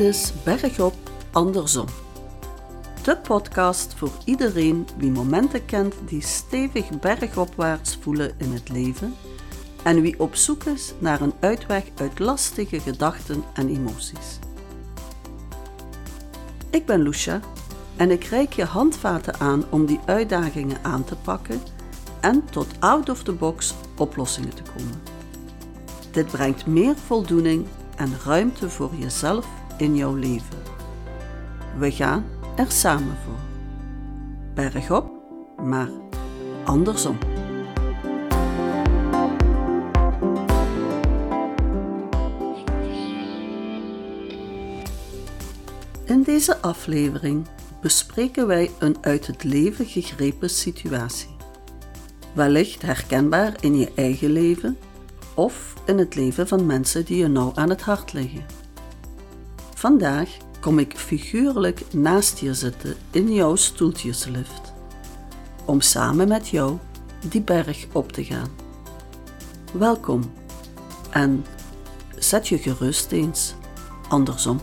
Dit is Bergop Andersom. De podcast voor iedereen wie momenten kent die stevig bergopwaarts voelen in het leven en wie op zoek is naar een uitweg uit lastige gedachten en emoties. Ik ben Lucia en ik reik je handvaten aan om die uitdagingen aan te pakken en tot out of the box oplossingen te komen. Dit brengt meer voldoening en ruimte voor jezelf in jouw leven. We gaan er samen voor. Bergop, maar andersom. In deze aflevering bespreken wij een uit het leven gegrepen situatie. Wellicht herkenbaar in je eigen leven of in het leven van mensen die je nauw aan het hart liggen. Vandaag kom ik figuurlijk naast je zitten in jouw stoeltjeslift, om samen met jou die berg op te gaan. Welkom en zet je gerust eens andersom.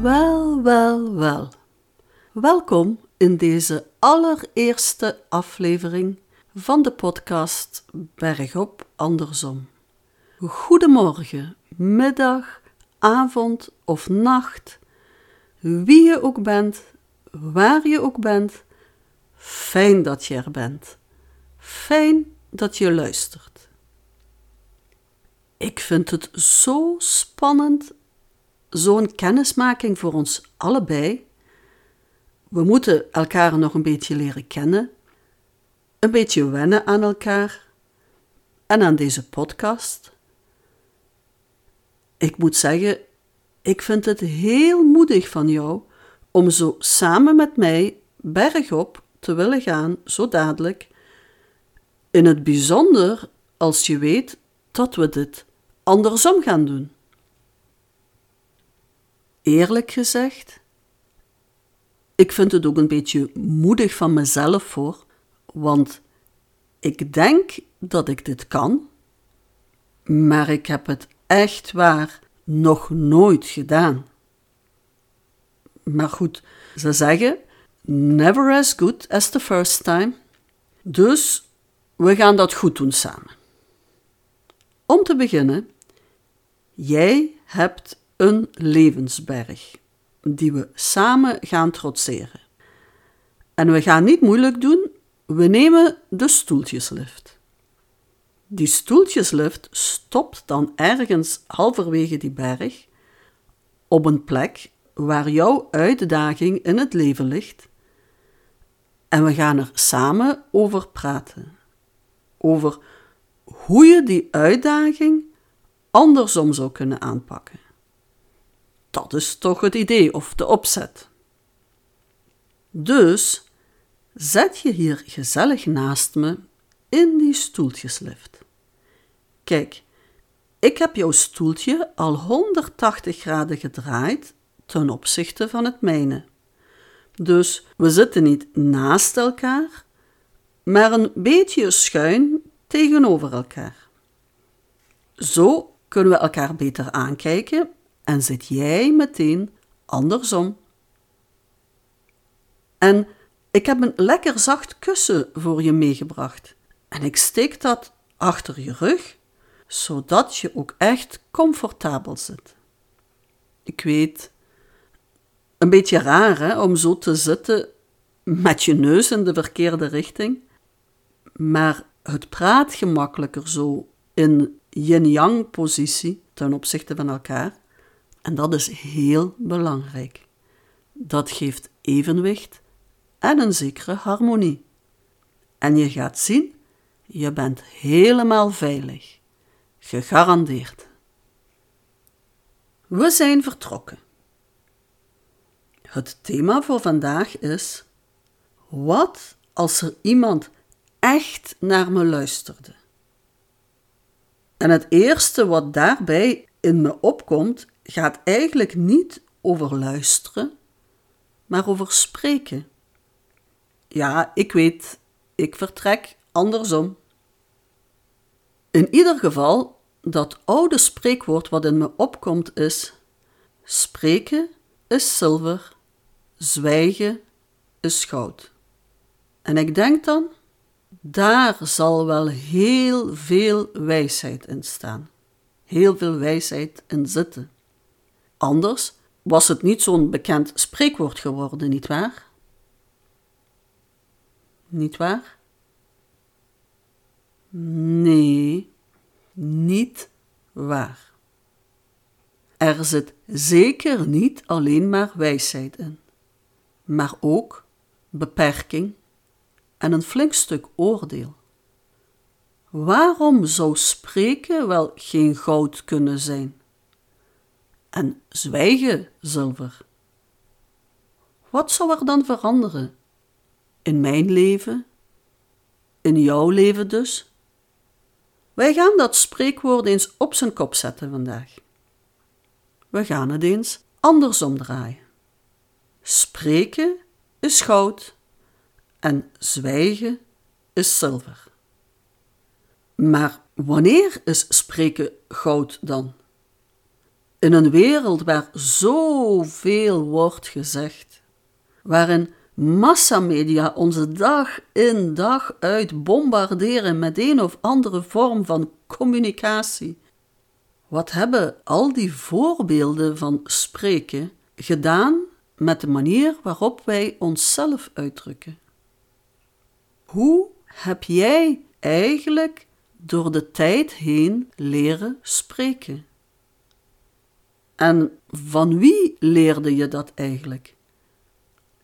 Wel, wel, wel. Welkom in deze allereerste aflevering van de podcast Bergop Andersom. Goedemorgen, middag, avond of nacht, wie je ook bent, waar je ook bent, fijn dat je er bent. Fijn dat je luistert. Ik vind het zo spannend, zo'n kennismaking voor ons allebei. We moeten elkaar nog een beetje leren kennen, een beetje wennen aan elkaar en aan deze podcast. Ik moet zeggen, ik vind het heel moedig van jou om zo samen met mij bergop te willen gaan, zo dadelijk. In het bijzonder als je weet dat we dit andersom gaan doen. Eerlijk gezegd, ik vind het ook een beetje moedig van mezelf voor, want ik denk dat ik dit kan, maar ik heb het echt waar nog nooit gedaan. Maar goed, ze zeggen: never as good as the first time. Dus we gaan dat goed doen samen. Om te beginnen, jij hebt een levensberg die we samen gaan trotseren. En we gaan niet moeilijk doen, we nemen de stoeltjeslift. Die stoeltjeslift stopt dan ergens halverwege die berg op een plek waar jouw uitdaging in het leven ligt. En we gaan er samen over praten. Over hoe je die uitdaging andersom zou kunnen aanpakken. Dat is toch het idee of de opzet. Dus zet je hier gezellig naast me in die stoeltjeslift. Kijk, ik heb jouw stoeltje al 180 graden gedraaid ten opzichte van het mijne. Dus we zitten niet naast elkaar, maar een beetje schuin tegenover elkaar. Zo kunnen we elkaar beter aankijken en zit jij meteen andersom. En ik heb een lekker zacht kussen voor je meegebracht en ik steek dat achter je rug, zodat je ook echt comfortabel zit. Ik weet, een beetje raar om zo te zitten met je neus in de verkeerde richting, maar het praat gemakkelijker zo in yin-yang positie ten opzichte van elkaar. En dat is heel belangrijk. Dat geeft evenwicht en een zekere harmonie. En je gaat zien je bent helemaal veilig. Gegarandeerd. We zijn vertrokken. Het thema voor vandaag is: wat als er iemand echt naar me luisterde? En het eerste wat daarbij in me opkomt, gaat eigenlijk niet over luisteren, maar over spreken. Ja, ik weet, ik vertrek andersom. In ieder geval dat oude spreekwoord wat in me opkomt is: spreken is zilver, zwijgen is goud. En ik denk dan, daar zal wel heel veel wijsheid in staan. Heel veel wijsheid in zitten. Anders was het niet zo'n bekend spreekwoord geworden, nietwaar? Niet waar? Nee, niet waar. Er zit zeker niet alleen maar wijsheid in, maar ook beperking en een flink stuk oordeel. Waarom zou spreken wel geen goud kunnen zijn? En zwijgen zilver? Wat zou er dan veranderen? In mijn leven? In jouw leven dus? Wij gaan dat spreekwoord eens op zijn kop zetten vandaag. We gaan het eens andersom draaien. Spreken is goud en zwijgen is zilver. Maar wanneer is spreken goud dan? In een wereld waar zoveel wordt gezegd, waarin massamedia onze dag in dag uit bombarderen met een of andere vorm van communicatie. Wat hebben al die voorbeelden van spreken gedaan met de manier waarop wij onszelf uitdrukken? Hoe heb jij eigenlijk door de tijd heen leren spreken? En van wie leerde je dat eigenlijk?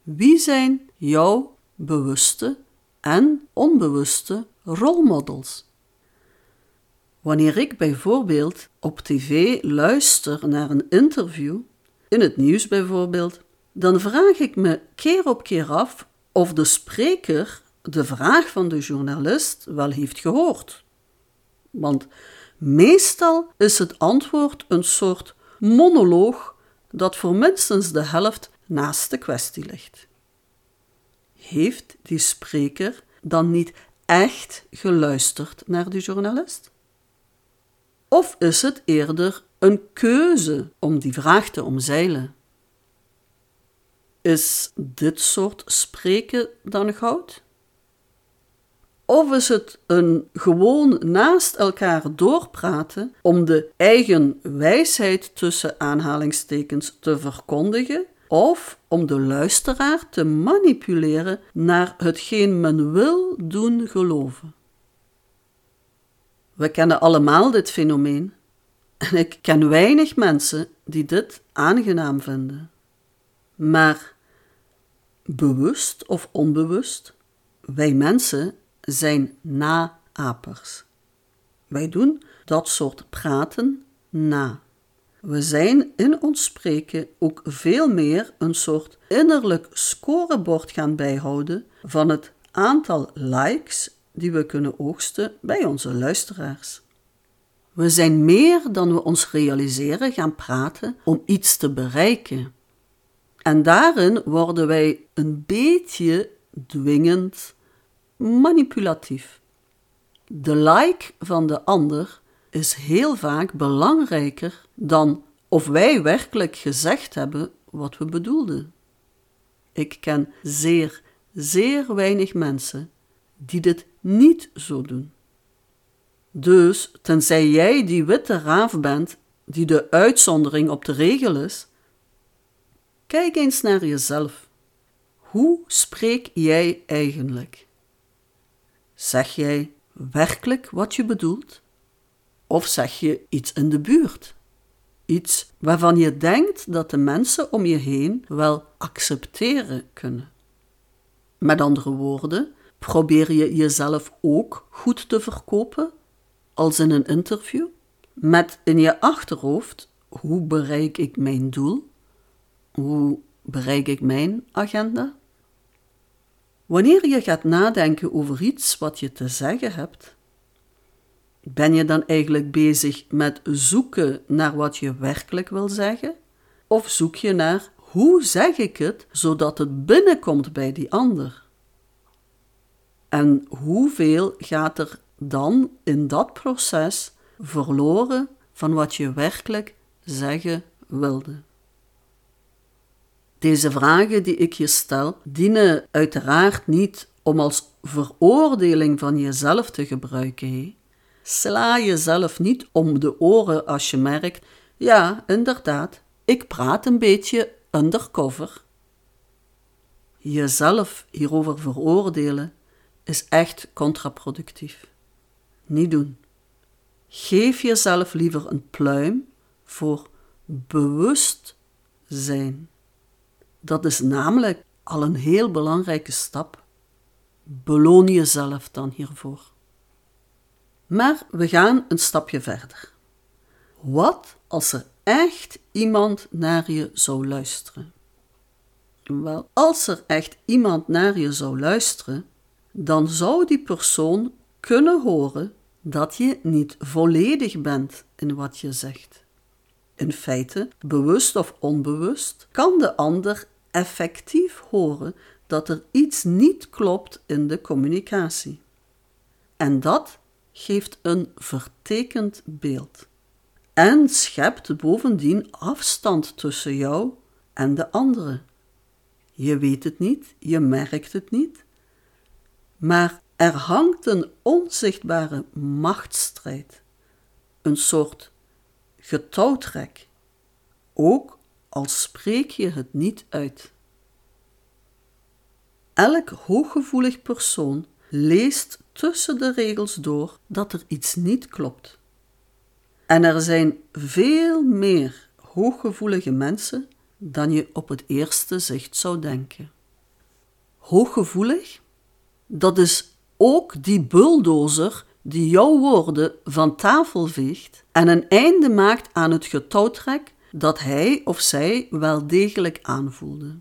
Wie zijn jouw bewuste en onbewuste rolmodels? Wanneer ik bijvoorbeeld op tv luister naar een interview, in het nieuws bijvoorbeeld, dan vraag ik me keer op keer af of de spreker de vraag van de journalist wel heeft gehoord. Want meestal is het antwoord een soort monoloog dat voor minstens de helft naast de kwestie ligt. Heeft die spreker dan niet echt geluisterd naar de journalist? Of is het eerder een keuze om die vraag te omzeilen? Is dit soort spreken dan goud? Of is het een gewoon naast elkaar doorpraten om de eigen wijsheid tussen aanhalingstekens te verkondigen of om de luisteraar te manipuleren naar hetgeen men wil doen geloven. We kennen allemaal dit fenomeen en ik ken weinig mensen die dit aangenaam vinden. Maar bewust of onbewust, wij mensen zijn naapers. Wij doen dat soort praten na. We zijn in ons spreken ook veel meer een soort innerlijk scorebord gaan bijhouden van het aantal likes die we kunnen oogsten bij onze luisteraars. We zijn meer dan we ons realiseren gaan praten om iets te bereiken. En daarin worden wij een beetje dwingend, manipulatief. De like van de ander is heel vaak belangrijker dan of wij werkelijk gezegd hebben wat we bedoelden. Ik ken zeer, zeer weinig mensen die dit niet zo doen. Dus, tenzij jij die witte raaf bent die de uitzondering op de regel is, kijk eens naar jezelf. Hoe spreek jij eigenlijk? Zeg jij werkelijk wat je bedoelt? Of zeg je iets in de buurt? Iets waarvan je denkt dat de mensen om je heen wel accepteren kunnen. Met andere woorden, probeer je jezelf ook goed te verkopen, als in een interview, met in je achterhoofd hoe bereik ik mijn doel? Hoe bereik ik mijn agenda? Wanneer je gaat nadenken over iets wat je te zeggen hebt, ben je dan eigenlijk bezig met zoeken naar wat je werkelijk wil zeggen? Of zoek je naar hoe zeg ik het zodat het binnenkomt bij die ander? En hoeveel gaat er dan in dat proces verloren van wat je werkelijk zeggen wilde. Deze vragen die ik je stel, dienen uiteraard niet om als veroordeling van jezelf te gebruiken. Sla jezelf niet om de oren als je merkt: ja, inderdaad, ik praat een beetje undercover. Jezelf hierover veroordelen is echt contraproductief. Niet doen. Geef jezelf liever een pluim voor bewust zijn. Dat is namelijk al een heel belangrijke stap. Beloon jezelf dan hiervoor. Maar we gaan een stapje verder. Wat als er echt iemand naar je zou luisteren? Wel, als er echt iemand naar je zou luisteren, dan zou die persoon kunnen horen dat je niet volledig bent in wat je zegt. In feite, bewust of onbewust, kan de ander effectief horen dat er iets niet klopt in de communicatie. En dat geeft een vertekend beeld en schept bovendien afstand tussen jou en de andere. Je weet het niet, je merkt het niet, maar er hangt een onzichtbare machtsstrijd, een soort getouwtrek, ook al spreek je het niet uit. Elk hooggevoelig persoon leest tussen de regels door dat er iets niet klopt. En er zijn veel meer hooggevoelige mensen dan je op het eerste zicht zou denken. Hooggevoelig, dat is ook die bulldozer die jouw woorden van tafel veegt en een einde maakt aan het getouwtrek dat hij of zij wel degelijk aanvoelde.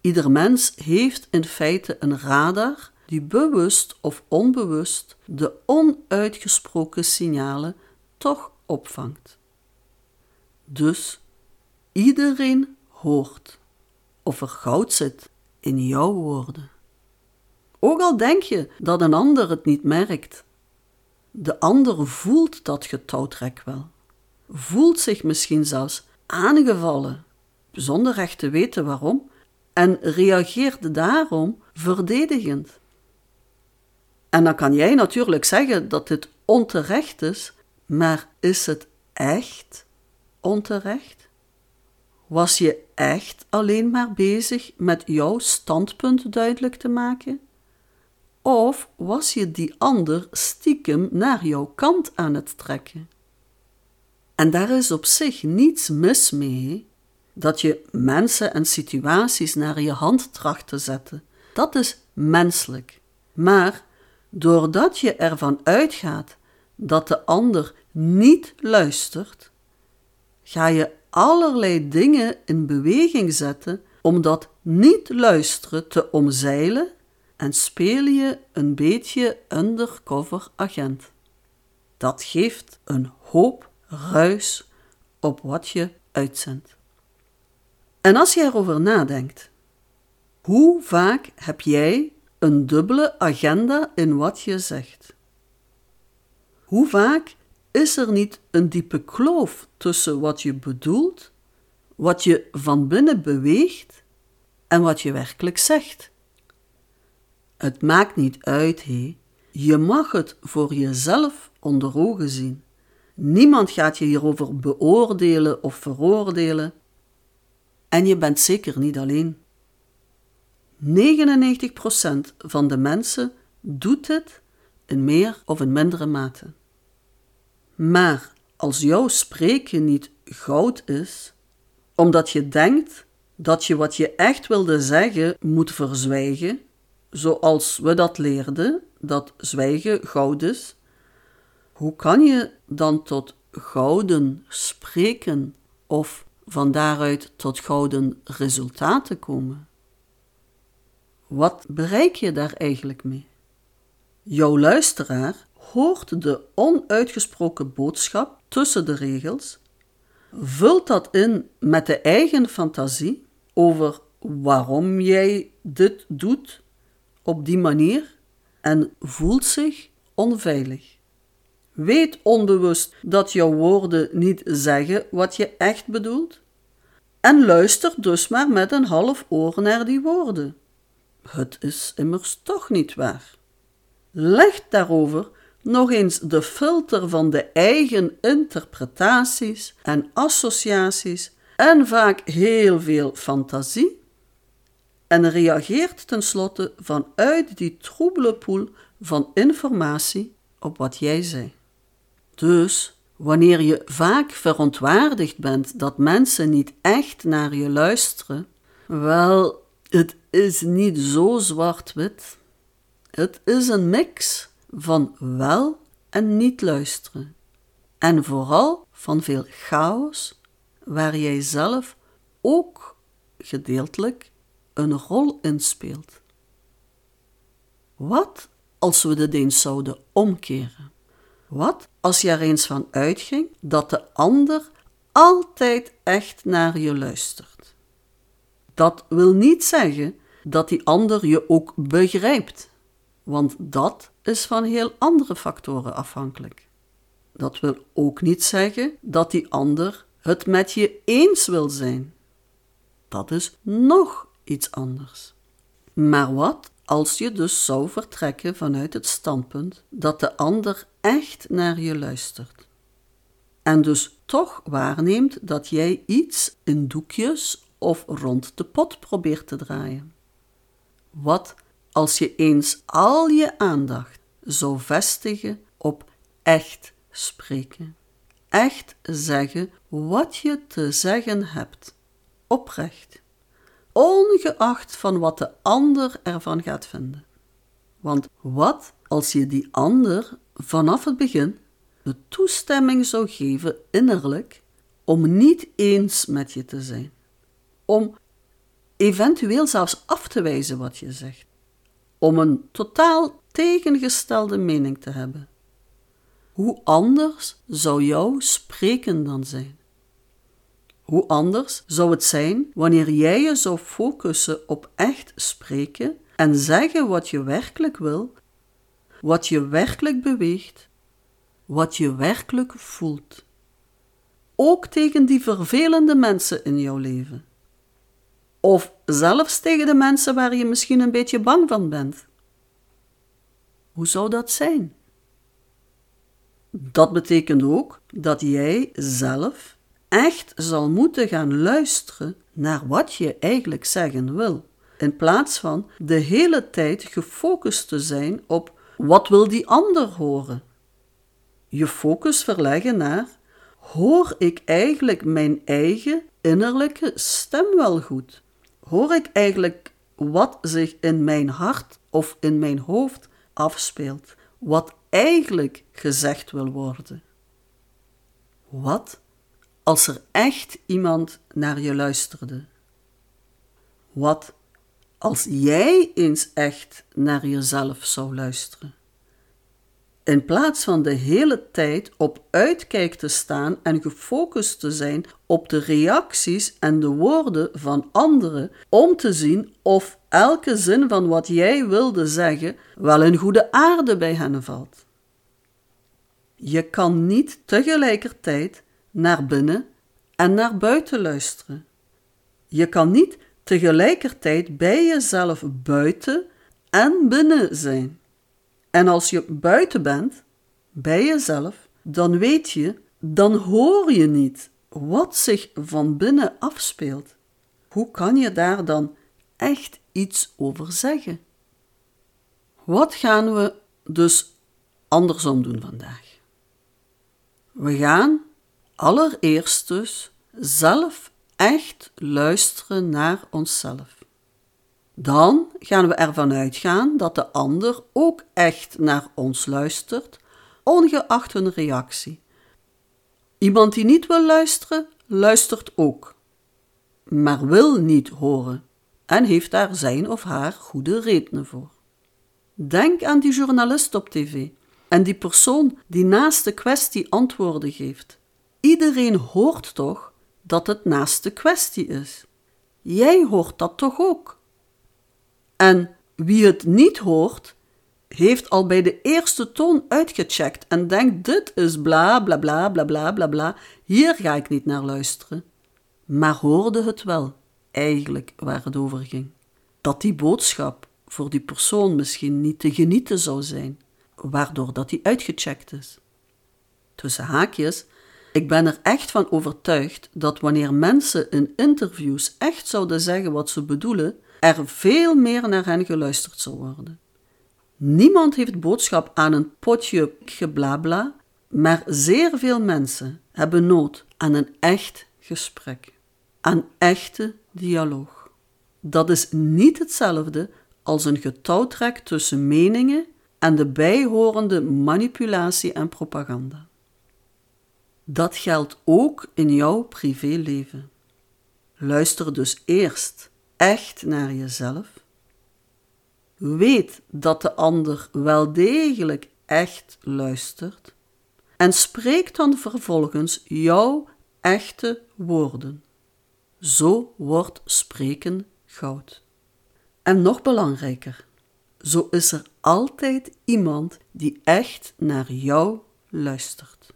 Ieder mens heeft in feite een radar die bewust of onbewust de onuitgesproken signalen toch opvangt. Dus iedereen hoort of er goud zit in jouw woorden. Ook al denk je dat een ander het niet merkt, de ander voelt dat getouwtrek wel, voelt zich misschien zelfs aangevallen, zonder echt te weten waarom, en reageert daarom verdedigend. En dan kan jij natuurlijk zeggen dat dit onterecht is, maar is het echt onterecht? Was je echt alleen maar bezig met jouw standpunt duidelijk te maken? Of was je die ander stiekem naar jouw kant aan het trekken? En daar is op zich niets mis mee dat je mensen en situaties naar je hand tracht te zetten. Dat is menselijk. Maar doordat je ervan uitgaat dat de ander niet luistert, ga je allerlei dingen in beweging zetten om dat niet luisteren te omzeilen en speel je een beetje undercover agent. Dat geeft een hoop ruis op wat je uitzendt. En als je erover nadenkt, hoe vaak heb jij een dubbele agenda in wat je zegt? Hoe vaak is er niet een diepe kloof tussen wat je bedoelt, wat je van binnen beweegt en wat je werkelijk zegt? Het maakt niet uit, hé. Je mag het voor jezelf onder ogen zien. Niemand gaat je hierover beoordelen of veroordelen. En je bent zeker niet alleen. 99% van de mensen doet het in meer of in mindere mate. Maar als jouw spreken niet goud is, omdat je denkt dat je wat je echt wilde zeggen moet verzwijgen, zoals we dat leerden, dat zwijgen goud is, hoe kan je dan tot gouden spreken of van daaruit tot gouden resultaten komen? Wat bereik je daar eigenlijk mee? Jouw luisteraar hoort de onuitgesproken boodschap tussen de regels, vult dat in met de eigen fantasie over waarom jij dit doet op die manier en voelt zich onveilig. weet onbewust dat jouw woorden niet zeggen wat je echt bedoelt? En luister dus maar met een half oor naar die woorden. Het is immers toch niet waar. Leg daarover nog eens de filter van de eigen interpretaties en associaties en vaak heel veel fantasie en reageert tenslotte vanuit die troebele poel van informatie op wat jij zei. Dus wanneer je vaak verontwaardigd bent dat mensen niet echt naar je luisteren, wel, het is niet zo zwart-wit. Het is een mix van wel en niet luisteren. En vooral van veel chaos, waar jij zelf ook gedeeltelijk een rol in speelt. Wat als we de eens zouden omkeren? Wat als je er eens van uitging dat de ander altijd echt naar je luistert? Dat wil niet zeggen dat die ander je ook begrijpt, want dat is van heel andere factoren afhankelijk. Dat wil ook niet zeggen dat die ander het met je eens wil zijn. Dat is nog iets anders. Maar wat als je dus zou vertrekken vanuit het standpunt dat de ander echt naar je luistert? En dus toch waarneemt dat jij iets in doekjes of rond de pot probeert te draaien. Wat als je eens al je aandacht zou vestigen op echt spreken, echt zeggen wat je te zeggen hebt, oprecht ongeacht van wat de ander ervan gaat vinden. Want wat als je die ander vanaf het begin de toestemming zou geven innerlijk om niet eens met je te zijn, om eventueel zelfs af te wijzen wat je zegt, om een totaal tegengestelde mening te hebben. Hoe anders zou jouw spreken dan zijn? Hoe anders zou het zijn wanneer jij je zou focussen op echt spreken en zeggen wat je werkelijk wil, wat je werkelijk beweegt, wat je werkelijk voelt. Ook tegen die vervelende mensen in jouw leven. Of zelfs tegen de mensen waar je misschien een beetje bang van bent. Hoe zou dat zijn? Dat betekent ook dat jij zelf echt zal moeten gaan luisteren naar wat je eigenlijk zeggen wil, in plaats van de hele tijd gefocust te zijn op wat wil die ander horen. Je focus verleggen naar hoor ik eigenlijk mijn eigen innerlijke stem wel goed? Hoor ik eigenlijk wat zich in mijn hart of in mijn hoofd afspeelt, wat eigenlijk gezegd wil worden? Wat als er echt iemand naar je luisterde? Wat als jij eens echt naar jezelf zou luisteren? In plaats van de hele tijd op uitkijk te staan en gefocust te zijn op de reacties en de woorden van anderen, om te zien of elke zin van wat jij wilde zeggen wel in goede aarde bij hen valt. Je kan niet tegelijkertijd naar binnen en naar buiten luisteren. Je kan niet tegelijkertijd bij jezelf buiten en binnen zijn. En als je buiten bent, bij jezelf, dan weet je, dan hoor je niet wat zich van binnen afspeelt. Hoe kan je daar dan echt iets over zeggen? Wat gaan we dus andersom doen vandaag? We gaan allereerst dus zelf echt luisteren naar onszelf. Dan gaan we ervan uitgaan dat de ander ook echt naar ons luistert, ongeacht hun reactie. Iemand die niet wil luisteren, luistert ook, maar wil niet horen en heeft daar zijn of haar goede redenen voor. Denk aan die journalist op tv en die persoon die naast de kwestie antwoorden geeft. Iedereen hoort toch dat het naast de kwestie is. Jij hoort dat toch ook? En wie het niet hoort, heeft al bij de eerste toon uitgecheckt en denkt: dit is bla bla bla bla bla bla hier ga ik niet naar luisteren. Maar hoorde het wel, eigenlijk waar het over ging. Dat die boodschap voor die persoon misschien niet te genieten zou zijn, waardoor dat die uitgecheckt is. Tussen haakjes, ik ben er echt van overtuigd dat wanneer mensen in interviews echt zouden zeggen wat ze bedoelen, er veel meer naar hen geluisterd zou worden. Niemand heeft boodschap aan een potje geblabla, maar zeer veel mensen hebben nood aan een echt gesprek, aan echte dialoog. Dat is niet hetzelfde als een getouwtrek tussen meningen en de bijhorende manipulatie en propaganda. Dat geldt ook in jouw privéleven. Luister dus eerst echt naar jezelf. Weet dat de ander wel degelijk echt luistert en spreek dan vervolgens jouw echte woorden. Zo wordt spreken goud. En nog belangrijker, zo is er altijd iemand die echt naar jou luistert.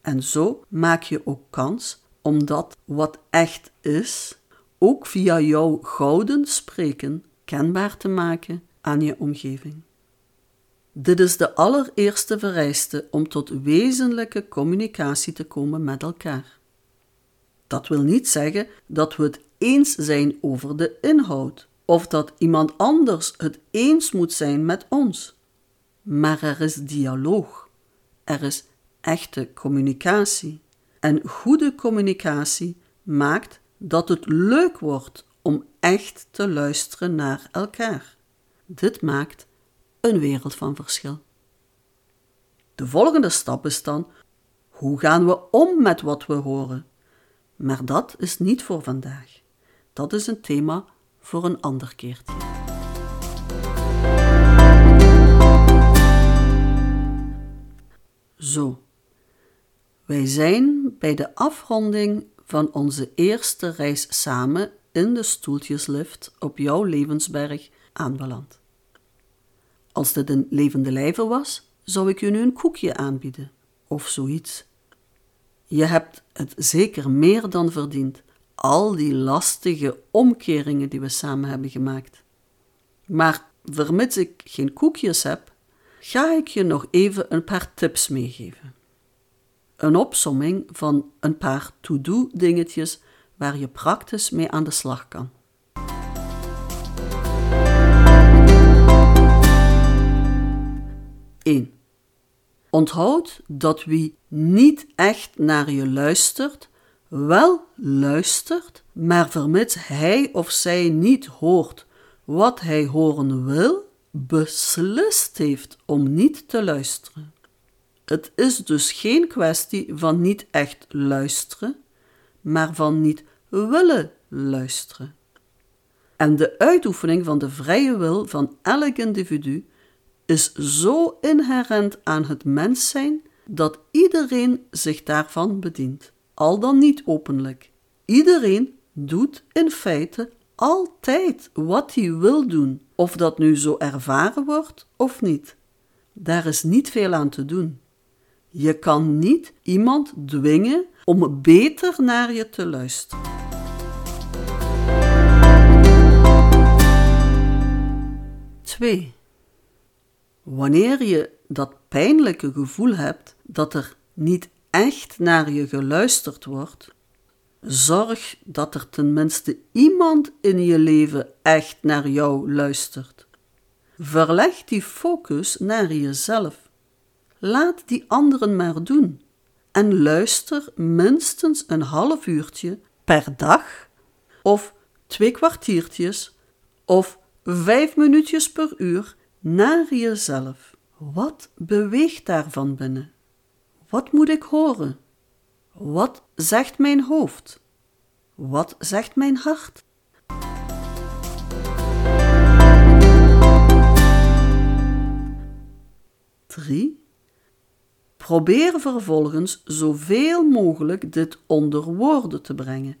En zo maak je ook kans om dat wat echt is, ook via jouw gouden spreken kenbaar te maken aan je omgeving. Dit is de allereerste vereiste om tot wezenlijke communicatie te komen met elkaar. Dat wil niet zeggen dat we het eens zijn over de inhoud, of dat iemand anders het eens moet zijn met ons. Maar er is dialoog, er is echte communicatie. En goede communicatie maakt dat het leuk wordt om echt te luisteren naar elkaar. Dit maakt een wereld van verschil. De volgende stap is dan: hoe gaan we om met wat we horen? Maar dat is niet voor vandaag. Dat is een thema voor een ander keertje. Zo, wij zijn bij de afronding van onze eerste reis samen in de stoeltjeslift op jouw levensberg aanbeland. Als dit een levende lijve was, zou ik je nu een koekje aanbieden, of zoiets. Je hebt het zeker meer dan verdiend, al die lastige omkeringen die we samen hebben gemaakt. Maar vermits ik geen koekjes heb, ga ik je nog even een paar tips meegeven. Een opsomming van een paar to-do dingetjes waar je praktisch mee aan de slag kan. 1. Onthoud dat wie niet echt naar je luistert, wel luistert, maar vermits hij of zij niet hoort wat hij horen wil, beslist heeft om niet te luisteren. Het is dus geen kwestie van niet echt luisteren, maar van niet willen luisteren. En de uitoefening van de vrije wil van elk individu is zo inherent aan het mens zijn dat iedereen zich daarvan bedient, al dan niet openlijk. Iedereen doet in feite altijd wat hij wil doen, of dat nu zo ervaren wordt of niet. Daar is niet veel aan te doen. Je kan niet iemand dwingen om beter naar je te luisteren. Twee. Wanneer je dat pijnlijke gevoel hebt dat er niet echt naar je geluisterd wordt, zorg dat er tenminste iemand in je leven echt naar jou luistert. Verleg die focus naar jezelf. Laat die anderen maar doen en luister minstens een half uurtje per dag of twee kwartiertjes of vijf minuutjes per uur naar jezelf. Wat beweegt daar van binnen? Wat moet ik horen? Wat zegt mijn hoofd? Wat zegt mijn hart? Drie. Probeer vervolgens zoveel mogelijk dit onder woorden te brengen.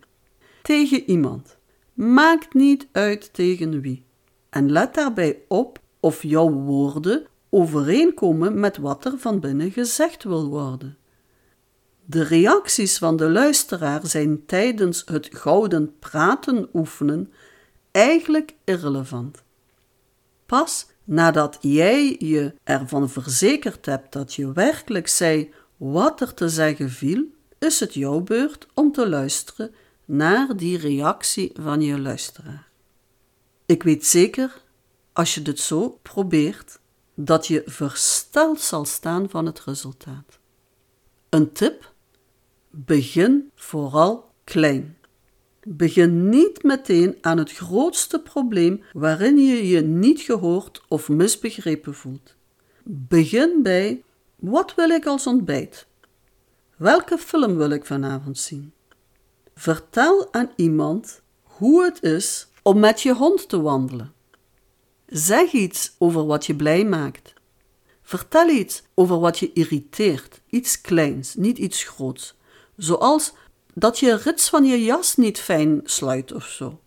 Tegen iemand. Maakt niet uit tegen wie. En let daarbij op of jouw woorden overeenkomen met wat er van binnen gezegd wil worden. De reacties van de luisteraar zijn tijdens het gouden praten oefenen eigenlijk irrelevant. Pas nadat jij je ervan verzekerd hebt dat je werkelijk zei wat er te zeggen viel, is het jouw beurt om te luisteren naar die reactie van je luisteraar. Ik weet zeker, als je dit zo probeert, dat je versteld zal staan van het resultaat. Een tip: begin vooral klein. Begin niet meteen aan het grootste probleem waarin je je niet gehoord of misbegrepen voelt. Begin bij: wat wil ik als ontbijt? Welke film wil ik vanavond zien? Vertel aan iemand hoe het is om met je hond te wandelen. Zeg iets over wat je blij maakt. Vertel iets over wat je irriteert, iets kleins, niet iets groots, zoals dat je rits van je jas niet fijn sluit of zo.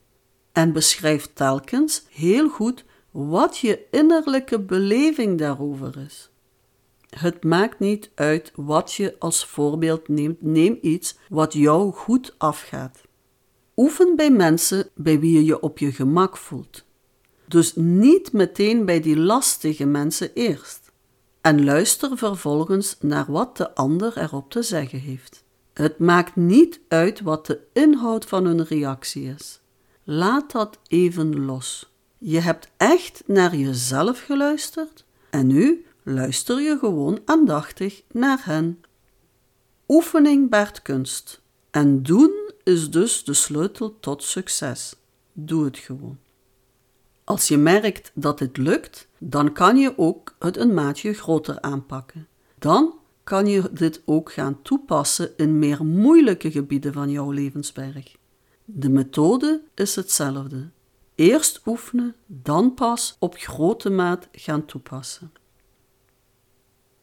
En beschrijf telkens heel goed wat je innerlijke beleving daarover is. Het maakt niet uit wat je als voorbeeld neemt, neem iets wat jou goed afgaat. Oefen bij mensen bij wie je je op je gemak voelt. Dus niet meteen bij die lastige mensen eerst. En luister vervolgens naar wat de ander erop te zeggen heeft. Het maakt niet uit wat de inhoud van hun reactie is. Laat dat even los. Je hebt echt naar jezelf geluisterd en nu luister je gewoon aandachtig naar hen. Oefening baart kunst. En doen is dus de sleutel tot succes. Doe het gewoon. Als je merkt dat het lukt, dan kan je ook het een maatje groter aanpakken. Dan kan je dit ook gaan toepassen in meer moeilijke gebieden van jouw levensberg. De methode is hetzelfde. Eerst oefenen, dan pas op grote maat gaan toepassen.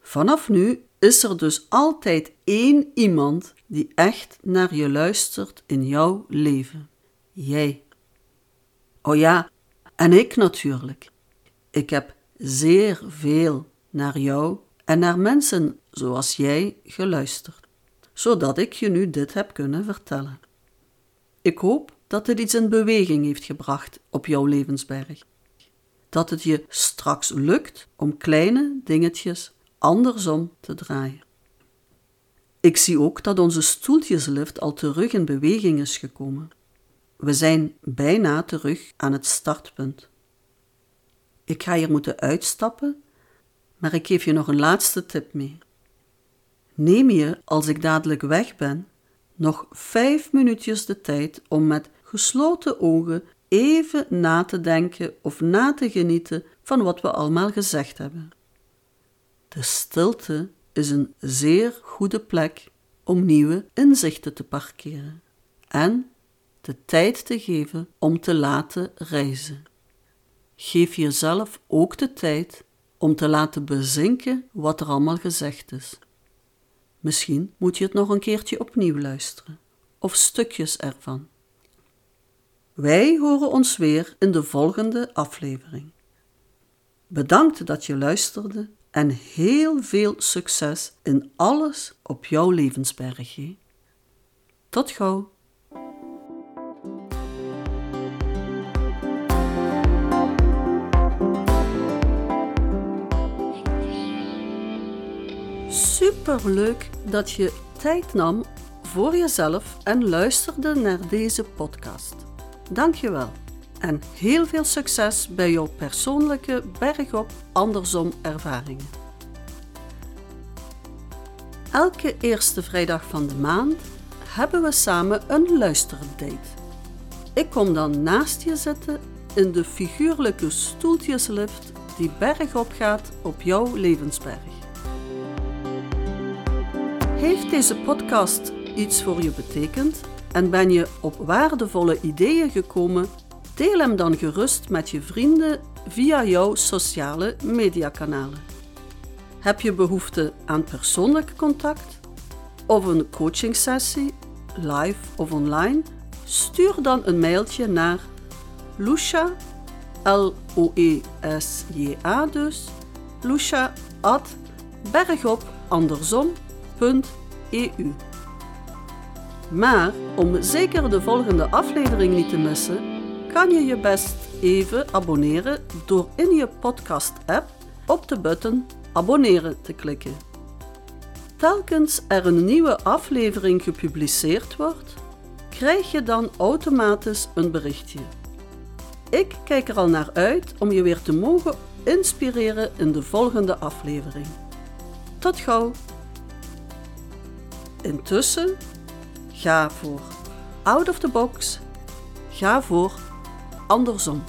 Vanaf nu is er dus altijd één iemand die echt naar je luistert in jouw leven. Jij. Oh ja, en ik natuurlijk. Ik heb zeer veel naar jou en naar mensen zoals jij geluisterd, zodat ik je nu dit heb kunnen vertellen. Ik hoop dat het iets in beweging heeft gebracht op jouw levensberg. Dat het je straks lukt om kleine dingetjes andersom te draaien. Ik zie ook dat onze stoeltjeslift al terug in beweging is gekomen. We zijn bijna terug aan het startpunt. Ik ga hier moeten uitstappen, maar ik geef je nog een laatste tip mee. Neem je, als ik dadelijk weg ben, nog vijf minuutjes de tijd om met gesloten ogen even na te denken of na te genieten van wat we allemaal gezegd hebben. De stilte is een zeer goede plek om nieuwe inzichten te parkeren en de tijd te geven om te laten reizen. Geef jezelf ook de tijd om te laten bezinken wat er allemaal gezegd is. Misschien moet je het nog een keertje opnieuw luisteren, of stukjes ervan. Wij horen ons weer in de volgende aflevering. Bedankt dat je luisterde en heel veel succes in alles op jouw levensberg. Tot gauw. Super leuk dat je tijd nam voor jezelf en luisterde naar deze podcast. Dank je wel en heel veel succes bij jouw persoonlijke bergop andersom ervaringen. Elke eerste vrijdag van de maand hebben we samen een luisterdate. Ik kom dan naast je zitten in de figuurlijke stoeltjeslift die bergop gaat op jouw levensberg. Heeft deze podcast iets voor je betekend en ben je op waardevolle ideeën gekomen Deel hem dan gerust met je vrienden via jouw sociale mediakanalen. Heb je behoefte aan persoonlijk contact of een coachingsessie, live of online? Stuur dan een mailtje naar Lucia, L-O-E-S-J-A dus, lucia.bergopandersom.eu. Maar om zeker de volgende aflevering niet te missen, kan je je best even abonneren door in je podcast-app op de button abonneren te klikken. Telkens er een nieuwe aflevering gepubliceerd wordt, krijg je dan automatisch een berichtje. Ik kijk er al naar uit om je weer te mogen inspireren in de volgende aflevering. Tot gauw! Intussen, ga voor out of the box, ga voor andersom.